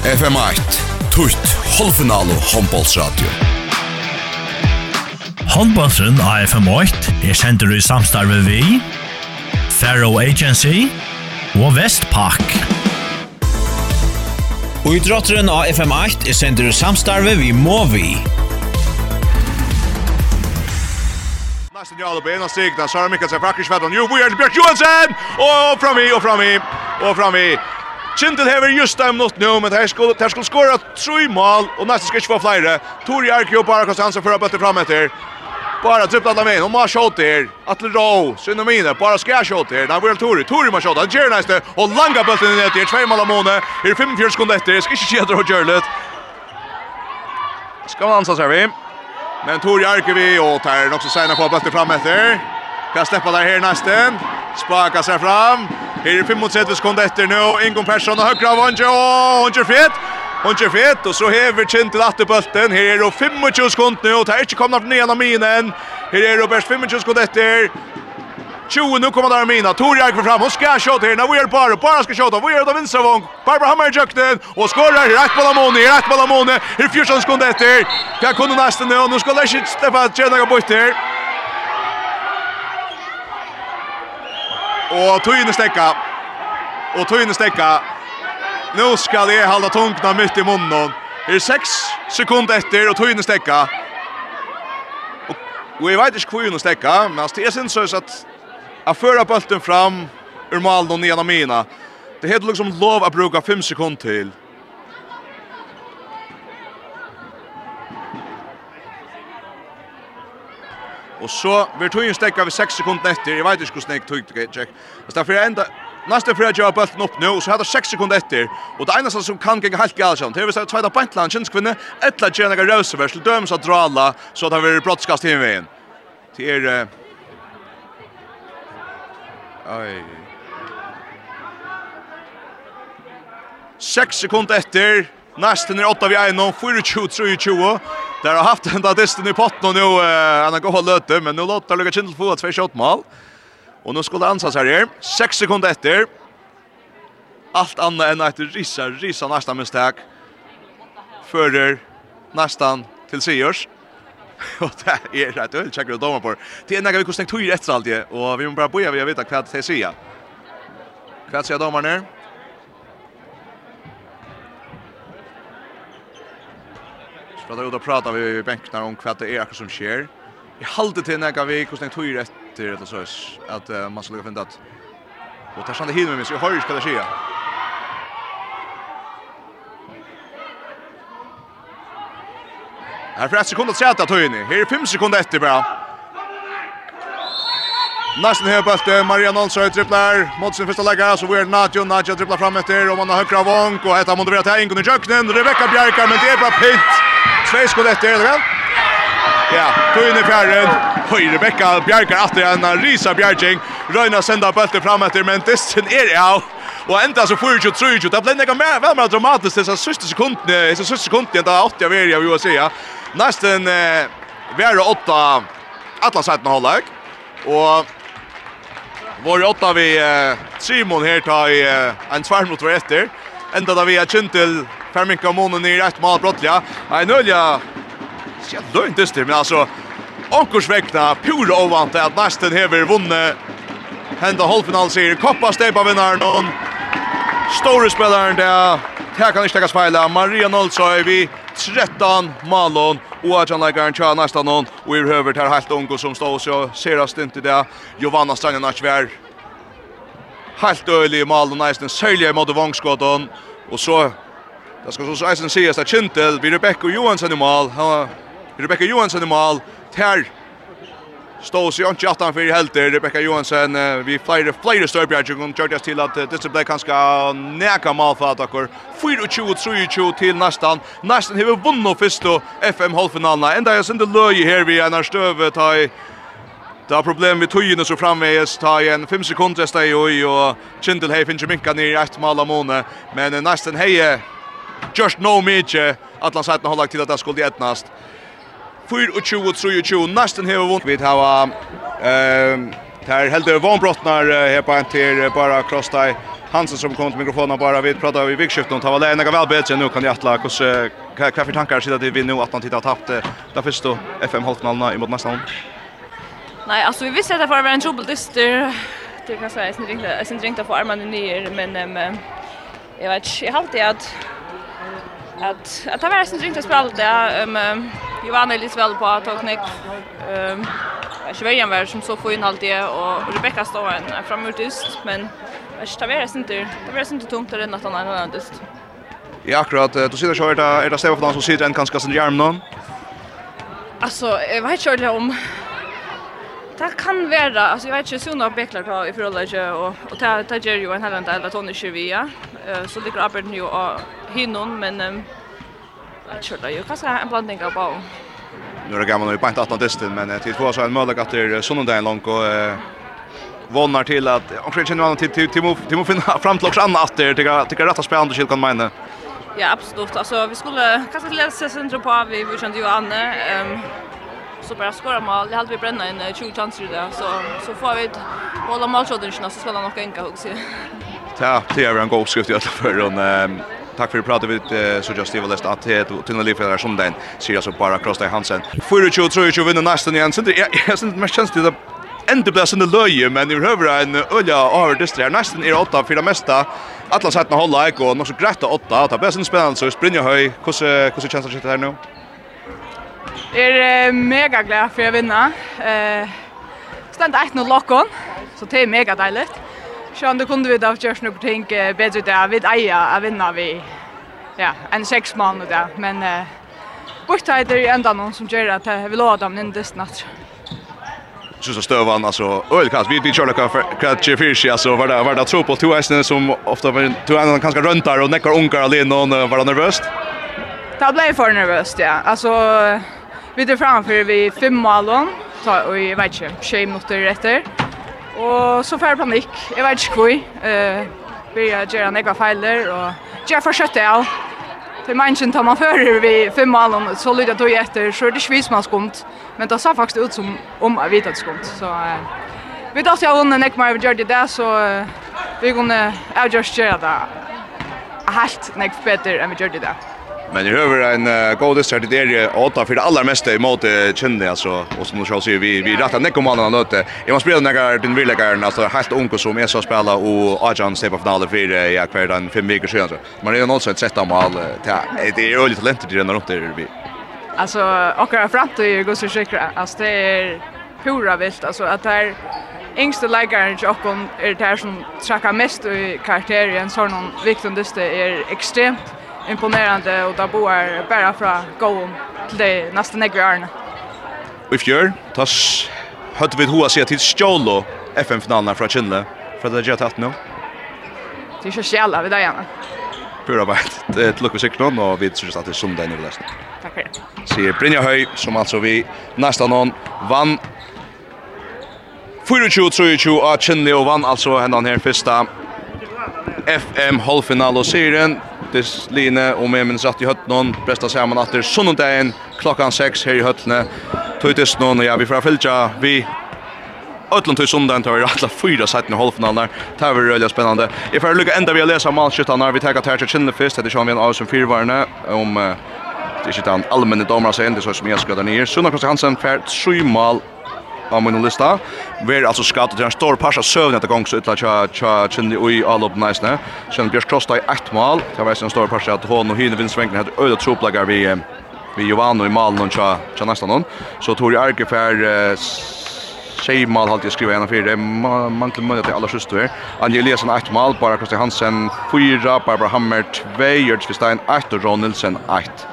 FM8, tutt, halvfinale og håndbollsradio. Håndbollsen av FM8 er sender i samstarve vi, Faro Agency og Vestpak. Og i drotteren av FM8 er sender i samstarve vi Movi. Nästan jag alla benen stigna, så har Mikael sig praktiskt. Jo, vi är Björk Johansen! Och fram i, och fram i, och fram i. Kindle hever just dem nått nu, men här skulle, här skulle skåra tre mål och nästa ska inte få flera. Tori Arke och bara kostar ansvar för att bättre fram efter. Bara dribblar dem in, och man skjåt där. Atle om mine, bara ska skjåt där. Där vill Tori, Tori man skjåt, han gör nästa. Och langa bulten in efter, två mål av måne. Här 45 sekunder efter, ska inte kedra och Görlet. Ska man ansa sig vi. Men Tori Arke vi, och tar också sena på bättre fram efter. Kan släppa där här nästa. Spaka sig fram. Her er 35 sekunder etter nå. Ingon Persson og høyre av Onge. Og Onge fet. Onge fet. Og så hever Kjent til atterbølten. Her er det 25 sekunder nå. Det er ikke kommet ned gjennom minen. Her er det best 25 sekunder etter. 20 nu kommer där Mina. Torjak för fram. Hon ska skjuta här. Vi är bara bara ska skjuta. Vi är då vinstravång. Barbara Hammar i jakten och skorar rätt på Lamone. Rätt på Lamone. Här 14 sekunder efter. Kan kunna nästa nu. Nu ska Lechit Stefan tjäna bort här. Og tøyne stekka. Og tøyne stekka. Nu skal jeg halda tungna mitt i munnen. Det er 6 sekunder etter, og tøyne stekka. Og, og jeg vet ikke hvor hon stekka, men altså, jeg synes også at jeg fører bulten fram ur malen och av mina. Det heter liksom lov å bruka 5 sekunder til. Og så vi tog en stekka vi 6 sekunder etter. Jeg vet ikke hvordan jeg tog det, Jack. Altså derfor er enda... Næste fyrir jeg gjør bølten opp nå, så hadde 6 sekunder etter. Og det eneste som kan genge helt galt sånn, det er hvis jeg tveida bantland, kjenskvinne, etla gjerne jeg røsever, til dømes av drala, så det han vært brottskast i veien. Det er... Oi... 6 sekunder etter, Nästen är åtta vi är någon 4-2-3-2. Där har haft den där disten i potten och nu han har gått löte men nu låter Lucas Kindle få två shotmål. Och nu skulle ansats här här. 6 sekunder efter. Allt annat än att risa risa nästa misstag. Förder nästan till Sigurds. Och det är rätt öl checkar domar på. Det är när vi kostar tur rätt allt och vi måste bara börja vi vet att kvart till Sia. Kvart Sia domar ner. pratar ut och pratar vi bänken om vad det är som sker. I hållde till några veckor sen tog rätt till det så att uh, man skulle finna att och tar sande hinner med sig hur ska det ske? Här för ett sekund att sätta att in. Här är 5 sekunder efter bara. Nästan här på att Maria Nonsson tripplar mot sin första läggare så är Nadjo Nadjo tripplar fram efter och man har högra vånk och ett av motiverat här ingår i jöknen Rebecca Bjarkar. men det är bara pint tvei skott etter, eller väl? Ja, tog då inne fjärren. Höjre Becka Bjarkar åter en Risa Bjarking. Røyna senda bollen fram etter, men distan er ja. Og enda så får ju tror ju det blir något mer väl mer dramatiskt dessa sista sekunderna, dessa sista sekunderna där 80 av er jag vill säga. Nästan eh vara åtta alla sidan hållag. Och var åtta vi eh, Simon här tar i eh, en svärm mot vår efter. Ända där vi har Kintel Per Minka månen i rätt mål brottliga. Nej, nölja. Jag dör inte styr, men alltså Onkurs väckna, pura ovant att nästan hever vunnit. hända halvfinalserie. Koppa stepa vinnaren och store spelaren där. Här kan inte stäckas fejla. Maria Nolsøy vi 13 Malon och att han lägger en nästan någon. Och i huvudet här helt Onko som står så serast inte det. Giovanna har vär. Helt ölig Malon nästan säljer mot Vångskotton. Och så Det ska så eisen sägas att Kintel, vi Rebecca Johansson i mål. Rebecca Johansson i mål. Tär Stås ju inte att han för helt där Rebecca Johansson vi flyger flyger Störbjärg och kör just till att det blir kanske näka mål för att akor 4-2-3-2 till nästan nästan har vi vunnit första FM halvfinalerna ända jag synte löje här vi är när Det har problem med tøyene så framveis, ta igjen 5 sekunder steg i og Kindle hei finner minka nir i ett mål av måne, men nesten hei just no mitje han hade hålla till att det skulle etnast 24-23 nästan har vunnit vi har ehm Här helt Von Brottnar här på en till bara Crosstie Hansen som kom till mikrofonen bara. Vi pratar vi vikskiftet och tar väl en väl bättre nu kan jag attla hur för tankar sida det vi nu att han tittar tappt där först då FM halvfinalen i mot nästa Nej alltså vi visste att det var en trubbeldyster det kan säga inte ringde inte ringde få armarna ner men jag vet jag har alltid att att att det var sen drinkt att spela det um, Johanna Elisabeth på att och nick ehm Sverigen var som så få in allt det och Rebecca står en framåtist men det var sen inte det var sen tungt tomt det natten annan just Ja akkurat du sitter så är det är det Stefan som sitter en ganska sin i någon? Alltså jag vet inte om Det kan vara, alltså jag vet inte, så några beklar på i förhållande och, och det, det gör ju en hel del att hon är tjuvia. Så ligger arbetet nu av hinnon, men jag tror det ju kanske en blandning av bau. Nu är det gamla nu på inte 18 distin, men till två så en möjlighet att det är sonnundagen långt och vonar till att om jag känner till till till till finna fram till också annat där tycker tycker rätta spelande skill kan mena. Ja, absolut. Alltså vi skulle kanske läsa centrum på vi vi kände ju Anne. Ehm så bara skora mål. Det hade vi bränna en 20 chanser där så så får vi hålla målchanserna så ska det nog enka också. Ja, det är en god skrift i alla fall och Tack för att prata vid så just det list att det till den livfärdar som den ser jag så bara cross där Hansen. 24 tror jag vinner nästan igen. Så det är så mest chans till att ändå blir sån löje men vi behöver en ulla över det här nästan är åtta för det mesta. Alla sätten hålla och något så grätta åtta. Det blir sån spännande så springer höj. Hur hur känns det här nu? er er mega glad for å vinne. Eh, stand 1-0 lokken, så det er mega deilig. Sjøen, det kunne vi da gjøre noen ting bedre ut av. Vi eier å vinne vi ja, en seks mann der. Men eh, bortheit er enda noen som gjør at vi låter dem inn dist natt. Så så stövan alltså ölkast vi vi körde för catcher fish alltså var det var det tro på två hästen som ofta var två ändå ganska runt och neckar onkar alene och var nervöst. Det blev för nervös, ja. Alltså, vi er framför vi fem målen, ta, och jag vet inte, tjej minuter efter. Och så får panik. panikk, jeg vet inte hur. Uh, Byrja gjøre några fejler och gjøre for kjøttet av. Det tar man för vi fem målen, så lyder då efter så det ikke man skumt. Men det ser faktiskt ut som om jag vet at skumt, så... Uh, Vi dachte jag hon nek mer gjorde det där. så vi kunde avgöra det. Helt nek bättre än vi gjorde det. Men i över en uh, god dessert det är åtta för det allra mesta emot kände alltså och som jag ser vi vi rätta nek om annan nöte. Jag måste spela några den vill alltså helt ung som är så spela och Ajan step of dollar för ja kvar den fem veckor sedan. Men det är också ett sätt att mål det är ju lite talent till den uppe vi. Alltså och framåt det går så säkert alltså det är pura vilt alltså att det är yngste leikaren til okkon er det her som trakka mest i karakteren, så någon viktigaste er ekstremt imponerande och där bor bara från gåon till det nästa negre arna. Vi fjör, tas hade vi hoa sig till Stjolo FN-finalen från Kinle för att det gett att nu. Det är så jävla vid dig gärna. Pura bara Det är lucka sig någon och vi tror att det är söndag nu läst. Tack för det. Ser Brynja Höj som alltså vi nästa någon vann 24-23 av Kinle och vann alltså hendan här första FM halvfinal och serien Pontus Line og med minns satt i høttene Presta saman att det sunnundagen klockan 6 her i høttene Tøytis nån, ja, vi får fylgja, vi Ötlund till söndagen tar vi alla fyra sätten i halvfinalen. Det här var väldigt spännande. Jag får lycka ända vi har läsa malskyttarna. Vi tar till Tertia Kinnefist. Det är Sean Vien Aarhusen fyrvarna. Om det är inte en allmänne domare sig. Det är så som jag ska där ner. Sunna Kosti Hansen färd 7 mål av min lista. Vi er altså skadet til en stor parsa søvn etter gong så ytla tja tja kjenni ui alop næsne. Kjenni Bjørs Krosta i ett mål. Det var en stor parsa at hon og hine vinstvengen hadde øyla troplagar vi vi Jovano i malen og tja tja næsta noen. Så Tori Arke fær tjej mal halt jag skriva en fyra man till möjlighet till alla sjuster här. Anja Eliasson 8 mal, bara Kristian Hansen 4, Barbara Hammer 2, Jörg Svistein 8 och Ron Nilsen 8.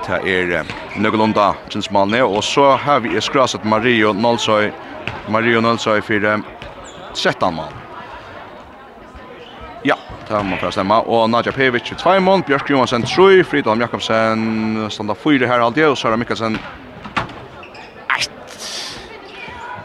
Det er Nøgelunda Kinsmanne, og så har vi skraset Mario Nolsøy, Mario Nolsøy for 13 mann. Ja, det må for stemma. Og Nadja Pevic 2 mån, Bjørk Johansen 3, Fridal Jakobsen standa 4 her alltid, og Sara Mikkelsen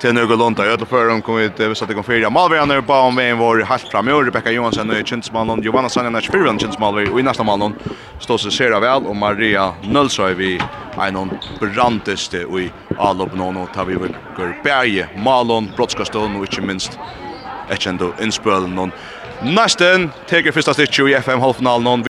till några lånta ödla för dem kommer ut vi satte igång fyra Malvärner på om vägen var helt fram i Rebecca Johansson och Chinsman och Johanna Sanna Spirvan Chinsmalvi och i nästa mål står så ser väl och Maria Nölsøy vi en branteste i allop någon och tar vi väl går berge Malon brottskaston och inte minst ett ändå inspel någon Nästen teker första stitch i FM halvfinalen